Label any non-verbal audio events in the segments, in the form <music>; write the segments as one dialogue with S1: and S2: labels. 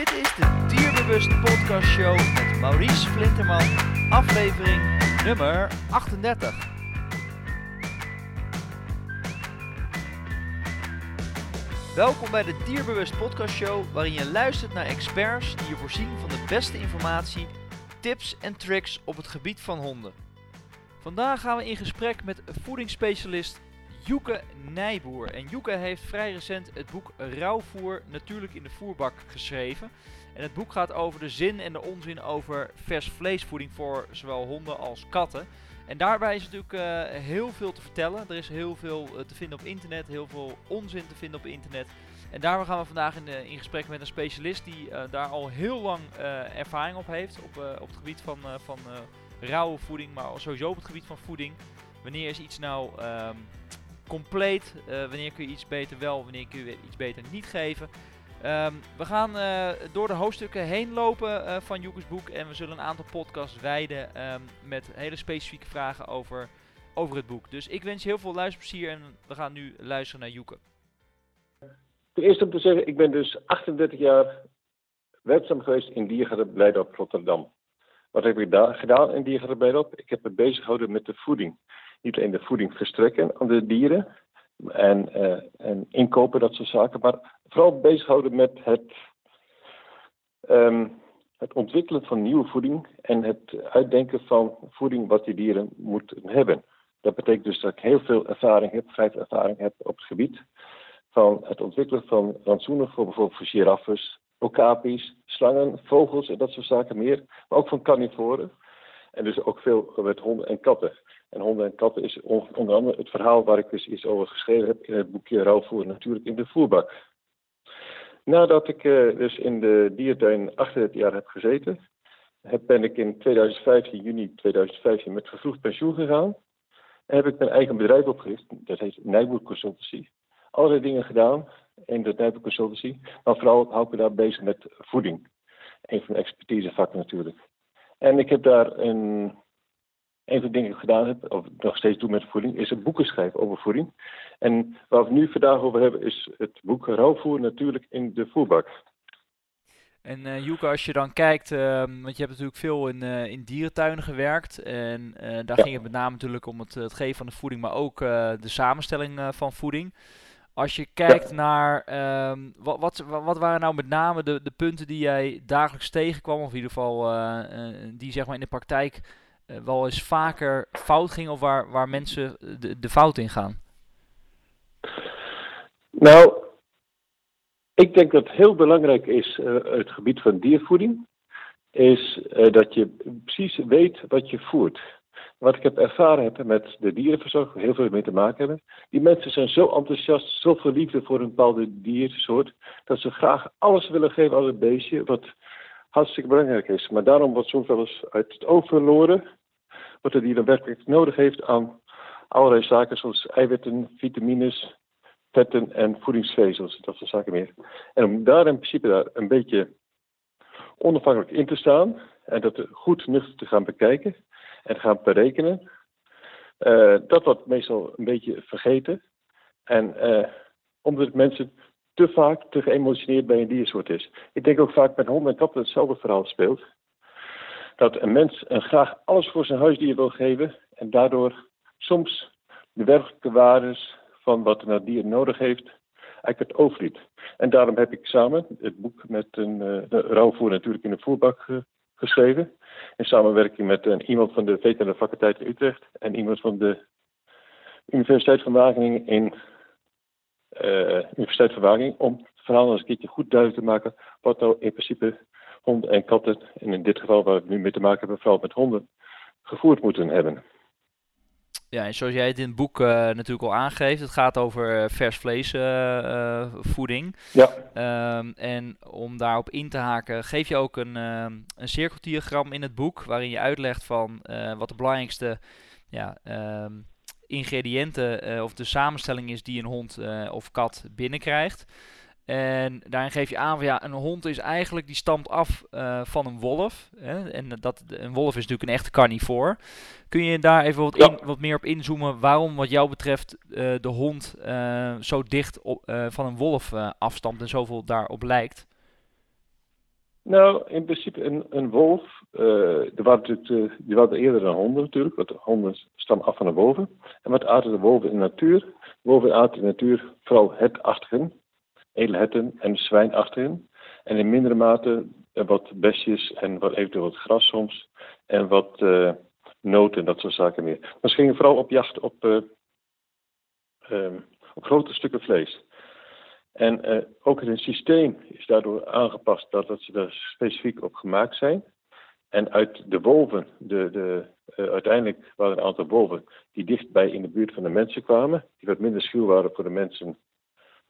S1: Dit is de Dierbewust Podcast Show met Maurice Flinterman, aflevering nummer 38. Welkom bij de Dierbewust Podcast Show, waarin je luistert naar experts die je voorzien van de beste informatie, tips en tricks op het gebied van honden. Vandaag gaan we in gesprek met voedingsspecialist Joeke Nijboer. En Joeke heeft vrij recent het boek Rauwvoer natuurlijk in de voerbak geschreven. En het boek gaat over de zin en de onzin over vers vleesvoeding voor zowel honden als katten. En daarbij is natuurlijk uh, heel veel te vertellen. Er is heel veel uh, te vinden op internet, heel veel onzin te vinden op internet. En daarom gaan we vandaag in, in gesprek met een specialist die daar al heel lang ervaring op heeft. Op, op het gebied van, van rauwe voeding, maar sowieso op het gebied van voeding. Wanneer is iets nou um, compleet? wanneer kun je iets beter wel, wanneer kun je iets beter niet geven? Um, we gaan uh, door de hoofdstukken heen lopen uh, van Joekes boek en we zullen een aantal podcasts wijden um, met hele specifieke vragen over, over het boek. Dus ik wens je heel veel luisterplezier en we gaan nu luisteren naar Joeke.
S2: Ten eerste om te zeggen, ik ben dus 38 jaar werkzaam geweest in Diergaarde Blijdorp Rotterdam. Wat heb ik daar gedaan in Diergaarde Blijdorp? Ik heb me bezig gehouden met de voeding. Niet alleen de voeding verstrekken aan de dieren, en, uh, en inkopen, dat soort zaken. Maar vooral bezighouden met het, um, het ontwikkelen van nieuwe voeding en het uitdenken van voeding wat die dieren moeten hebben. Dat betekent dus dat ik heel veel ervaring heb, veel ervaring heb op het gebied van het ontwikkelen van rantsoenen voor bijvoorbeeld voor giraffes, okapis, slangen, vogels en dat soort zaken meer. Maar ook van carnivoren. En dus ook veel met honden en katten. En honden en katten is onder andere het verhaal waar ik dus iets over geschreven heb in het boekje Rouwvoer natuurlijk in de voerbak. Nadat ik uh, dus in de diertuin 38 jaar heb gezeten, heb, ben ik in 2015, juni 2015 met vervroegd pensioen gegaan. En heb ik mijn eigen bedrijf opgericht, dat heet Nijboer Consultancy. Allerlei dingen gedaan in dat Nijboer Consultancy, maar vooral hou ik me daar bezig met voeding. Een van de expertisevakken natuurlijk. En ik heb daar een een van de dingen die ik gedaan heb, of nog steeds doe met voeding, is een boeken schrijven over voeding. En waar we het nu vandaag over hebben, is het boek Rauwvoer natuurlijk in de voerbak.
S1: En uh, Joeke, als je dan kijkt, uh, want je hebt natuurlijk veel in, uh, in dierentuinen gewerkt. En uh, daar ja. ging het met name natuurlijk om het, het geven van de voeding, maar ook de samenstelling van voeding. Als je kijkt ja. naar, um, wat, wat, wat, waren nou met name de, de punten die jij dagelijks tegenkwam, of in ieder geval die zeg maar in de praktijk wel eens vaker fout ging of waar, waar mensen de, de fout in gaan?
S2: Nou, ik denk dat heel belangrijk is, uh, het gebied van diervoeding, is dat je precies weet wat je voert. Wat ik heb ervaren heb met de dierenverzorging, heel veel mee te maken hebben. Die mensen zijn zo enthousiast, zoveel liefde voor een bepaalde diersoort, dat ze graag alles willen geven aan het beestje, wat hartstikke belangrijk is. Maar daarom wordt soms wel eens uit het oog verloren wat de dier werkelijk nodig heeft aan allerlei zaken zoals eiwitten, vitamines, vetten en voedingsvezels, dat soort zaken meer. En om daar in principe daar een beetje onafhankelijk in te staan en dat goed nuchter te gaan bekijken en gaan berekenen, uh, dat wordt meestal een beetje vergeten. En uh, omdat mensen te vaak te geëmotioneerd bij een diersoort is. Ik denk ook vaak met honden en katten hetzelfde verhaal speelt dat een mens een graag alles voor zijn huisdier wil geven en daardoor soms de werkelijke waardes van wat een dier nodig heeft eigenlijk het overliet. En daarom heb ik samen het boek met een uh, de rouwvoer natuurlijk in de voerbak geschreven. In samenwerking met iemand van de veterinaire faculteit Utrecht en iemand van de Universiteit van Wageningen in Universiteit van Wageningen om het verhaal eens een keertje goed duidelijk te maken wat nou in principe honden en katten, en in dit geval waar we nu mee te maken hebben, vooral met honden, gevoerd moeten hebben.
S1: Ja, en zoals jij het in het boek uh, natuurlijk al aangeeft, het gaat over uh, vers vleesvoeding.
S2: Uh,
S1: ja. Um, en om daarop in te haken, geef je ook een, een cirkeldiagram in het boek, waarin je uitlegt van wat de belangrijkste ja, um, ingrediënten of de samenstelling is die een hond of kat binnenkrijgt. En daarin geef je aan van ja, een hond is eigenlijk, die stamt af uh, van een wolf. Hè? En dat, een wolf is natuurlijk een echte carnivoor. Kun je daar even wat, in, wat meer op inzoomen waarom wat jou betreft uh, de hond uh, zo dicht op, van een wolf afstamt en zoveel daarop lijkt?
S2: Nou, in principe een, een wolf. Er waren natuurlijk, die waren eerder dan honden natuurlijk, want honden stammen af van de wolven. En wat aten de wolven in de natuur? Wolven aten in de natuur vooral hetachtigen, edelherten en zwijnachtigen. En in mindere mate wat besjes en wat eventueel wat gras soms. En wat uh, noten, dat soort zaken meer. Maar ze gingen vooral op jacht op, uh, um, op grote stukken vlees. En uh, ook het systeem is daardoor aangepast dat, dat ze daar specifiek op gemaakt zijn. En uit de wolven, de, de, uiteindelijk waren er een aantal wolven die dichtbij in de buurt van de mensen kwamen. Die wat minder schuw waren voor de mensen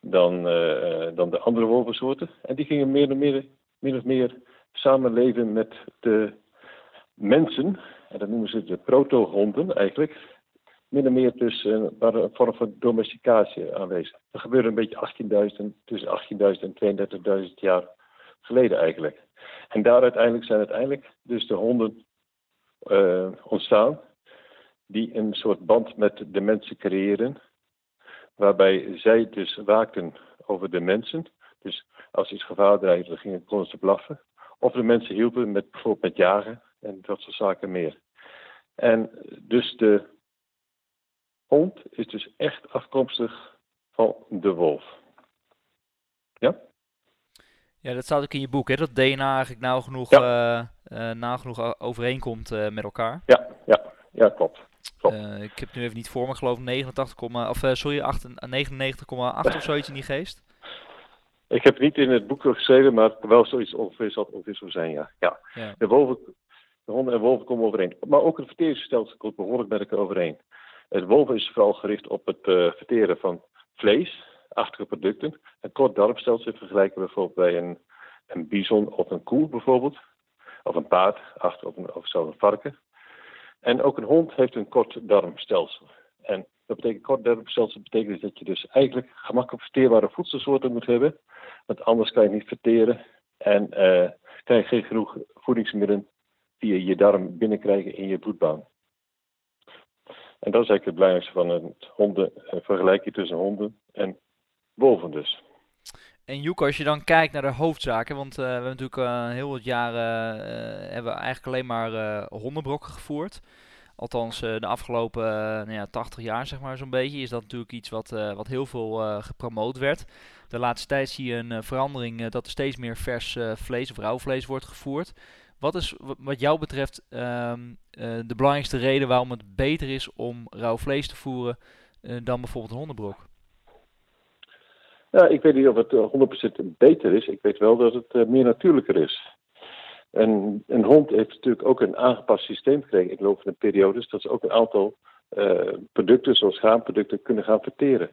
S2: dan, uh, dan de andere wolvensoorten. En die gingen meer en meer, min of meer samenleven met de mensen. En dat noemen ze de proto-honden eigenlijk min of meer dus uh, een vorm van domesticatie aanwezig. Dat gebeurde een beetje 18.000, tussen 18.000 en 32.000 jaar geleden eigenlijk. En daar uiteindelijk zijn uiteindelijk dus de honden ontstaan die een soort band met de mensen creëren, waarbij zij dus waakten over de mensen. Dus als iets gevaar dreigde, gingen konden ze blaffen. Of de mensen hielpen met bijvoorbeeld met jagen en dat soort zaken meer. En dus de hond is dus echt afkomstig van de wolf. Ja?
S1: Ja, dat staat ook in je boek, hè? Dat DNA eigenlijk nou genoeg, ja. uh, uh, genoeg overeenkomt uh, met elkaar.
S2: Ja, ja, ja, klopt. Klopt.
S1: ik heb het nu even niet voor me, geloof 89, of sorry, 99,8 of zoiets in die geest.
S2: Ik heb het niet in het boek geschreven, maar wel zoiets ongeveer zal ongeveer zo zijn, ja. ja. ja. De, wolven, de honden en wolven komen overeen. Maar ook het verteringsstelsel komt behoorlijk met elkaar overeen. Het wolven is vooral gericht op het uh, verteren van vlees, achtige producten. Een kort darmstelsel vergelijken bijvoorbeeld bij een, een bison of een koe bijvoorbeeld. Of een paard, achter, of, een, of zelfs een varken. En ook een hond heeft een kort darmstelsel. En dat betekent kort darmstelsel betekent dus dat je dus eigenlijk gemakkelijk verteerbare voedselsoorten moet hebben. Want anders kan je niet verteren en uh, kan je geen genoeg voedingsmiddelen via je darm binnenkrijgen in je bloedbaan. En dat is eigenlijk het belangrijkste van het honden, een vergelijking tussen honden en wolven dus.
S1: En Joek, als je dan kijkt naar de hoofdzaken, want uh, we hebben natuurlijk uh, heel wat jaren uh, hebben eigenlijk alleen maar hondenbrokken gevoerd. Althans, de afgelopen nou ja, 80 jaar, zeg maar zo'n beetje, is dat natuurlijk iets wat, wat heel veel gepromoot werd. De laatste tijd zie je een verandering dat er steeds meer vers vlees of rauw vlees wordt gevoerd. Wat is wat jou betreft uh, de belangrijkste reden waarom het beter is om rauw vlees te voeren dan bijvoorbeeld een hondenbrok?
S2: Ja, ik weet niet of het 100% beter is. Ik weet wel dat het uh, meer natuurlijker is. En een hond heeft natuurlijk ook een aangepast systeem gekregen in de loop van de periodes. Dat ze ook een aantal producten, zoals graanproducten, kunnen gaan verteren.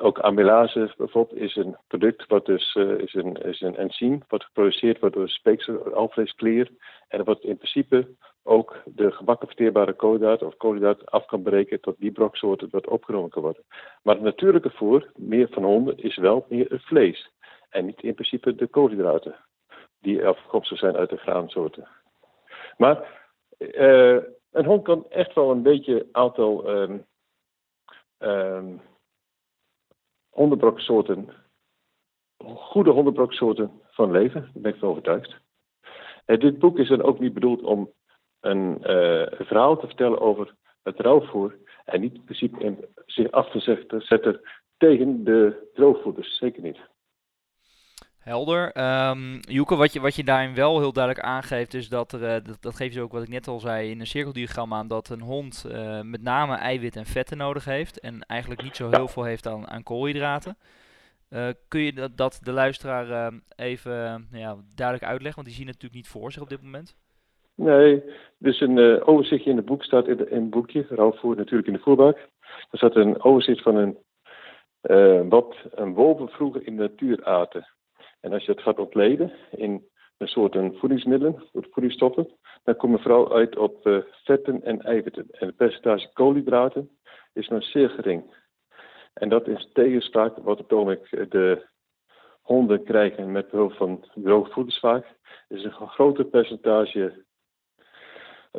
S2: Ook amylase bijvoorbeeld is een product wat dus uh, is, een, is een enzym wat geproduceerd wordt door speeksel alvleesklier. En wordt in principe ook de gebakken verteerbare koolhydraten of koolhydraten af kan breken tot die broksoorten wat opgenomen kan worden. Maar het natuurlijke voer, meer van honden, is wel meer het vlees. En niet in principe de koolhydraten, die afkomstig zijn uit de graansoorten. Maar uh, een hond kan echt wel een beetje aantal um, hondenbroksoorten, goede hondenbroksoorten van leven. Daar ben ik van overtuigd. En dit boek is dan ook niet bedoeld om een, een verhaal te vertellen over het rouwvoer. En niet in principe in, zich af te zetten tegen de droogvoeders. Zeker niet.
S1: Helder. Um, Joeke, wat je, wat je daarin wel heel duidelijk aangeeft, is dat er, uh, dat, dat geeft je ook wat ik net al zei in een cirkeldiagram aan, dat een hond uh, met name eiwit en vetten nodig heeft en eigenlijk niet zo heel veel heeft aan, aan koolhydraten. Uh, kun je dat, dat de luisteraar even ja, duidelijk uitleggen, want die zien het natuurlijk niet voor zich op dit moment?
S2: Nee, dus een overzichtje in het boek staat in, in boekje, rouwvoer natuurlijk in de voerbak. Er staat een overzicht van een, wat een wolven vroeger in de natuur aten. En als je het gaat ontleden in een soort voedingsmiddelen, voedingsstoffen, dan kom je vooral uit op uh, vetten en eiwitten. En het percentage koolhydraten is maar zeer gering. En dat is tegenspraak wat op het de honden krijgen met behulp van droogvoeders vaak. is een groter percentage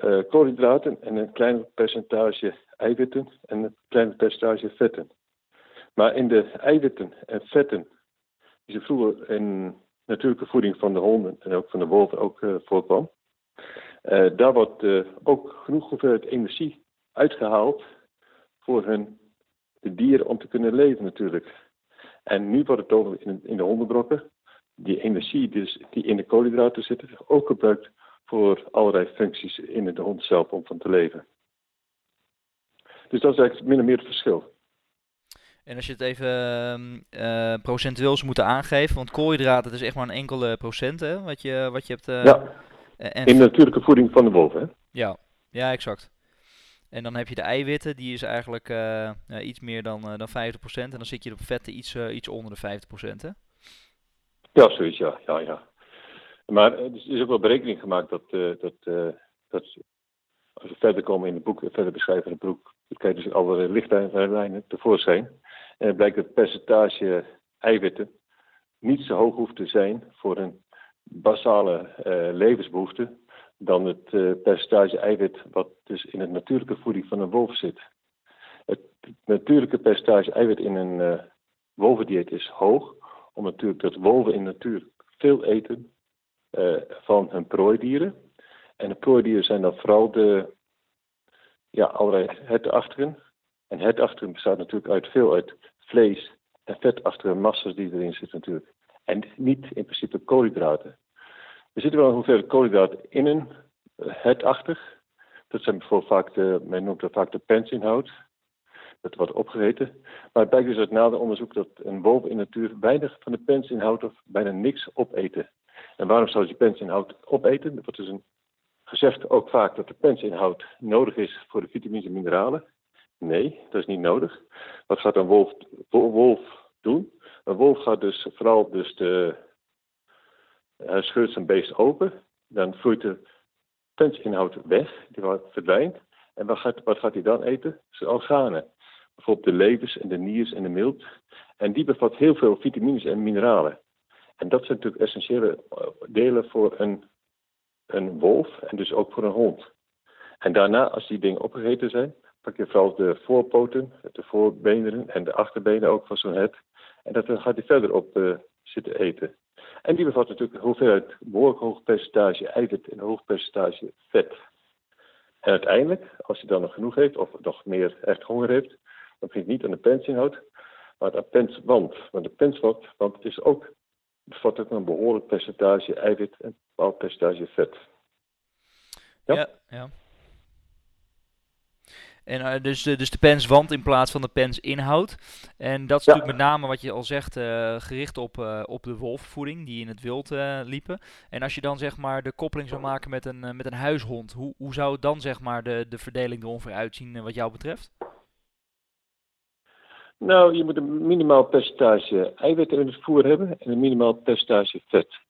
S2: uh, koolhydraten en een kleiner percentage eiwitten en een kleiner percentage vetten. Maar in de eiwitten en vetten ze vroeger in natuurlijke voeding van de honden en ook van de wolven ook voorkwam. daar wordt ook genoeg hoeveelheid energie uitgehaald voor hun de dieren om te kunnen leven natuurlijk. En nu wordt het ook in, in de hondenbrokken, die energie dus, die in de koolhydraten zit, ook gebruikt voor allerlei functies in de hond zelf om van te leven. Dus dat is eigenlijk min of meer het verschil.
S1: En als je het even uh, procentueel zou moeten aangeven, want koolhydraten is echt maar een enkele procent hè, wat, je, wat je hebt. Uh,
S2: ja, en in de natuurlijke voeding van de wolf hè?
S1: Ja, ja exact. En dan heb je de eiwitten, die is eigenlijk uh, iets meer dan, dan 50%. En dan zit je op vetten iets, iets onder de 50%, hè?
S2: Ja, zoiets, ja. ja, ja. Maar er is ook wel berekening gemaakt dat, dat, dat als we verder komen in het boek, verder beschrijven in het boek, dan krijg je dus alle lichtlijnen tevoorschijn. En blijkt dat het percentage eiwitten niet zo hoog hoeft te zijn voor een basale levensbehoefte dan het uh, percentage eiwit wat dus in het natuurlijke voeding van een wolf zit. Het natuurlijke percentage eiwit in een uh, wolvendieet is hoog, omdat natuurlijk dat wolven in de natuur veel eten uh, van hun prooidieren. En de prooidieren zijn dan vooral de, ja, allerlei hertenachtigen. En hertenachtigen bestaat natuurlijk uit veel uit vlees en vetachtige massa's die erin zitten natuurlijk. En niet in principe koolhydraten. Er zit wel een hoeveelheid koolhydraten in een hetachtig. Dat zijn bijvoorbeeld vaak de, men noemt dat vaak de pensinhoud. Dat wordt opgegeten. Maar het blijkt dus uit nader onderzoek dat een wolf in de natuur weinig van de pensinhoud of bijna niks opeten. En waarom zou je pensinhoud opeten? Dat wordt dus een, gezegd ook vaak dat de pensinhoud nodig is voor de vitamines en mineralen. Nee, dat is niet nodig. Wat gaat een wolf, wolf doen? Een wolf gaat dus vooral dus de, hij scheurt zijn beest open. Dan vloeit de pensinhoud weg, die verdwijnt. En wat gaat, wat gaat hij dan eten? Zijn organen. Bijvoorbeeld de levers en de niers en de milt. En die bevat heel veel vitamines en mineralen. En dat zijn natuurlijk essentiële eh, delen voor een, een wolf en dus ook voor een hond. En daarna, als die dingen opgegeten zijn, je vooral de voorpoten, de voorbenen en de achterbenen ook van zo'n het. En dat, dan gaat hij verder op uh, zitten eten. En die bevat natuurlijk een hoeveelheid behoorlijk hoog percentage eiwit en een hoog percentage vet. En uiteindelijk, als hij dan nog genoeg heeft, of nog meer echt honger heeft, dan begint niet aan de pensinhoud, maar aan de penswand. Want de penswand is ook, bevat ook een behoorlijk percentage eiwit en een bepaald percentage vet.
S1: Ja. ja. En uh, dus, de, dus de penswand in plaats van de pensinhoud. En dat is natuurlijk met name wat je al zegt, uh, gericht op, uh, op de wolfvoeding die in het wild liepen. En als je dan zeg maar de koppeling zou maken met een, met een huishond, hoe, hoe zou dan zeg maar de, de verdeling er ongeveer uitzien wat jou betreft?
S2: Nou, je moet een minimaal percentage eiwit in het voer hebben en een minimaal percentage vet.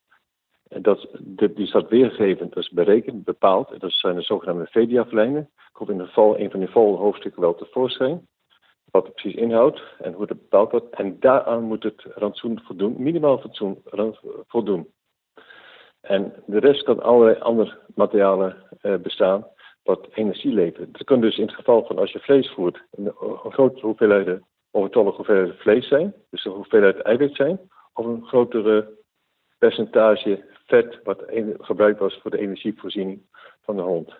S2: Dat, die staat weergegeven, dat is berekend, bepaald. Dat zijn de zogenaamde VDAF-lijnen. Komt in ieder geval een van die volgende hoofdstukken wel tevoorschijn. Wat het precies inhoudt en hoe het bepaald wordt. En daaraan moet het rantsoen voldoen, minimaal fatsoen voldoen. En de rest kan allerlei andere materialen eh, bestaan wat energie levert. Dat kan dus in het geval van als je vlees voert, een, een grote hoeveelheid, overtollige hoeveelheid vlees zijn, dus een hoeveelheid eiwit zijn, of een grotere percentage vet wat gebruikt was voor de energievoorziening van de hond.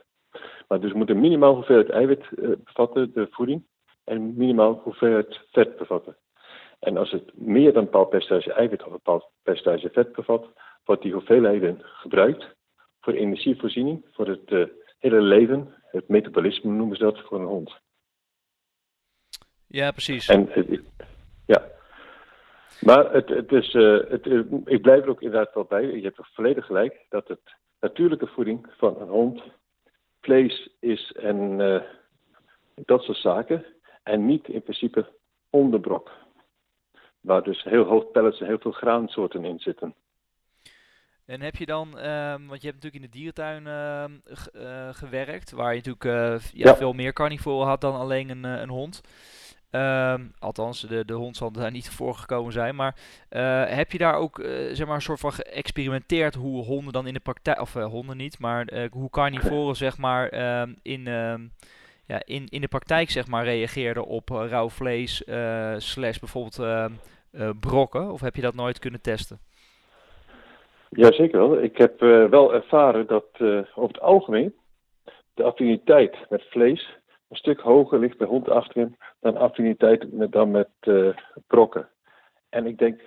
S2: Maar dus moet een minimaal hoeveelheid eiwit uh, bevatten, de voeding, en minimaal hoeveelheid vet bevatten. En als het meer dan een bepaald percentage eiwit of een bepaald percentage vet bevat, wordt die hoeveelheden gebruikt voor energievoorziening, voor het uh, hele leven, het metabolisme noemen ze dat voor een hond.
S1: Ja, precies.
S2: En, ja. Maar het, het is, uh, het, ik blijf er ook inderdaad wel bij, je hebt volledig gelijk, dat het natuurlijke voeding van een hond vlees is en uh, dat soort zaken. En niet in principe onderbrok. Waar dus heel hoog pellets en heel veel graansoorten in zitten.
S1: En heb je dan, um, want je hebt natuurlijk in de dierentuin uh, gewerkt, waar je natuurlijk ja, ja. veel meer carnivoren had dan alleen een, een hond. Um, althans, de, de hond zal daar niet voor gekomen zijn. Maar uh, heb je daar ook uh, zeg maar een soort van geëxperimenteerd hoe honden dan in de praktijk, of uh, honden niet, maar hoe carnivoren zeg maar um, in, um, ja, in, in de praktijk zeg maar reageerden op rauw vlees slash bijvoorbeeld brokken? Of heb je dat nooit kunnen testen?
S2: Jazeker wel. Ik heb wel ervaren dat over het algemeen de affiniteit met vlees een stuk hoger ligt bij hond achterin dan affiniteit met, dan met uh, brokken. En ik denk,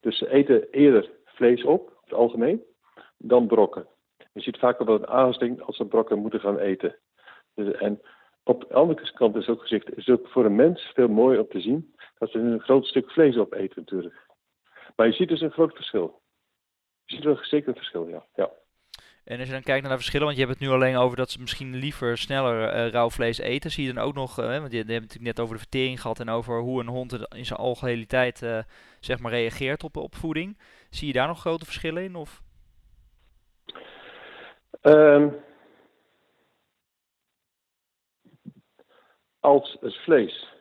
S2: dus ze eten eerder vlees op, over het algemeen, dan brokken. Je ziet vaak wel een aansting als ze brokken moeten gaan eten. Dus, en op de andere kant is ook gezegd, is het ook voor een mens veel mooier om te zien dat ze een groot stuk vlees opeten natuurlijk. Maar je ziet dus een groot verschil. Je ziet wel zeker een verschil, ja. ja.
S1: En als je dan kijkt naar de verschillen, want je hebt het nu alleen over dat ze misschien liever sneller uh, rauw vlees eten. Zie je dan ook nog, uh, want je, hebt natuurlijk net over de vertering gehad en over hoe een hond in zijn algehele uh, zeg maar reageert op, op voeding. Zie je daar nog grote verschillen in? Of?
S2: Um, als het vlees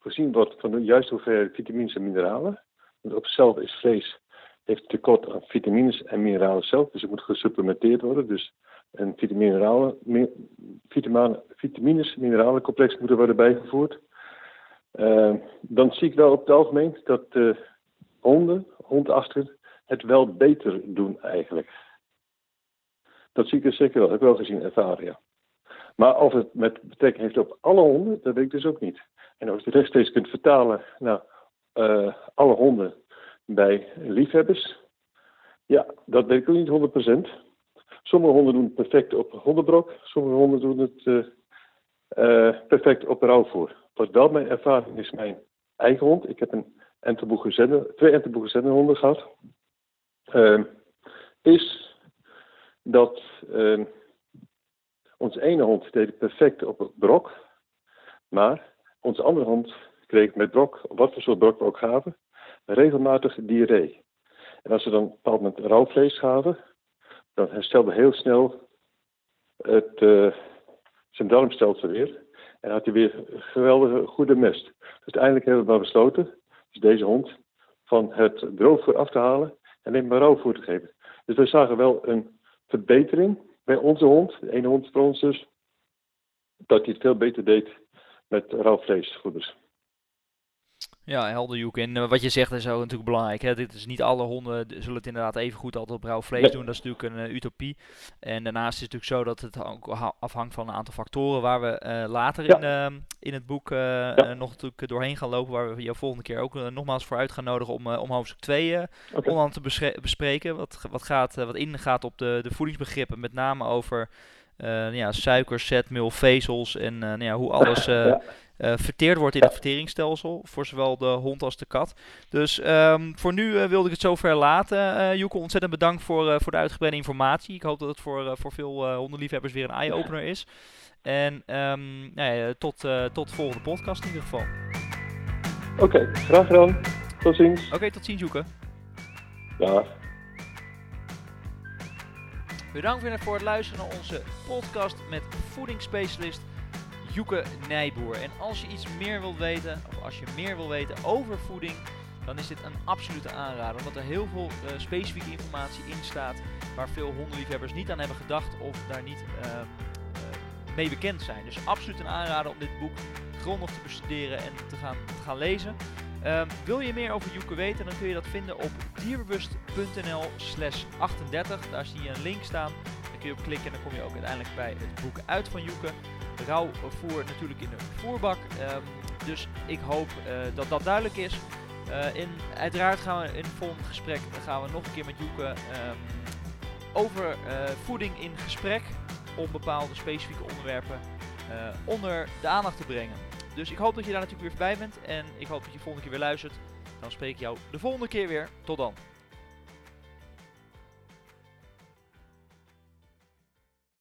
S2: voorzien wordt van de juiste hoeveelheid vitamines en mineralen, want op zichzelf is vlees heeft tekort aan vitamines en mineralen zelf, dus het moet gesupplementeerd worden. Dus een vitamine, vitamines, mineralencomplex moet er worden bijgevoerd. Uh, dan zie ik wel op het algemeen dat de honden, hondachter, het wel beter doen eigenlijk. Dat zie ik dus zeker wel, heb ik wel gezien, ervaren, ja. Maar of het met betrekking heeft op alle honden, dat weet ik dus ook niet. En of je het rechtstreeks kunt vertalen naar uh, alle honden bij liefhebbers, ja, dat weet ik ook niet 100%. Sommige honden doen het perfect op hondenbrok, sommige honden doen het uh, uh, perfect op rauwvoer. Wat wel mijn ervaring is, mijn eigen hond. Ik heb een Entelboe twee Entelboe honden gehad. Uh, is dat uh, onze ene hond deed het perfect op het brok, maar onze andere hond kreeg met brok, wat voor soort brok we ook gaven, regelmatig diarree. En als we dan op een bepaald moment rauwvlees gaven, dan herstelde heel snel het, uh, zijn darmstelsel weer. En had hij weer geweldige goede mest. Dus uiteindelijk hebben we besloten, dus deze hond, van het droogvoer af te halen en alleen maar rauwvoer te geven. Dus we zagen wel een verbetering bij onze hond, de ene hond van ons dus, dat hij het veel beter deed met rauwvleesvoeders.
S1: Ja, helder Joek. En uh, wat je zegt is ook natuurlijk belangrijk. Hè? Dit is niet alle honden zullen het inderdaad even goed altijd op rauw vlees nee. doen. Dat is natuurlijk een uh, utopie. En daarnaast is het natuurlijk zo dat het ook afhangt van een aantal factoren waar we uh, later ja. in, in het boek ja. nog natuurlijk doorheen gaan lopen. Waar we je volgende keer ook nogmaals voor uit gaan nodigen om, om hoofdstuk 2 okay. onder te bespreken. Wat, wat, gaat, wat ingaat op de, de voedingsbegrippen. Met name over ja, suiker, zetmeel, vezels en nou ja, hoe <laughs> alles... ja uh, verteerd wordt in het verteringsstelsel. Voor zowel de hond als de kat. Dus um, voor nu uh, wilde ik het zover laten. Uh, Joeke, ontzettend bedankt voor, voor de uitgebreide informatie. Ik hoop dat het voor, voor veel hondenliefhebbers weer een eye-opener is. En um, nou ja, tot, tot de volgende podcast in ieder geval.
S2: Oké, okay, graag gedaan. Tot ziens.
S1: Oké, okay, tot ziens Joeke.
S2: Ja.
S1: Bedankt weer voor het luisteren naar onze podcast met voedingsspecialist Joeke Nijboer. En als je iets meer wilt weten, of als je meer wil weten over voeding, dan is dit een absolute aanrader. Omdat er heel veel uh, specifieke informatie in staat waar veel hondenliefhebbers niet aan hebben gedacht of daar niet uh, uh, mee bekend zijn. Dus absoluut een aanrader om dit boek grondig te bestuderen en te gaan, gaan lezen. Um, wil je meer over Joeke weten, dan kun je dat vinden op dierbewust.nl slash 38. Daar zie je een link staan. Daar kun je op klikken en dan kom je ook uiteindelijk bij het boek uit van Joeke rauwvoer natuurlijk in de voerbak. Um, dus ik hoop uh, dat dat duidelijk is. Uh, in, uiteraard gaan we in het volgende gesprek gaan we nog een keer met Joeke um, over uh, voeding in gesprek. Om bepaalde specifieke onderwerpen onder de aandacht te brengen. Dus ik hoop dat je daar natuurlijk weer bij bent. En ik hoop dat je volgende keer weer luistert. Dan spreek ik jou de volgende keer weer. Tot dan.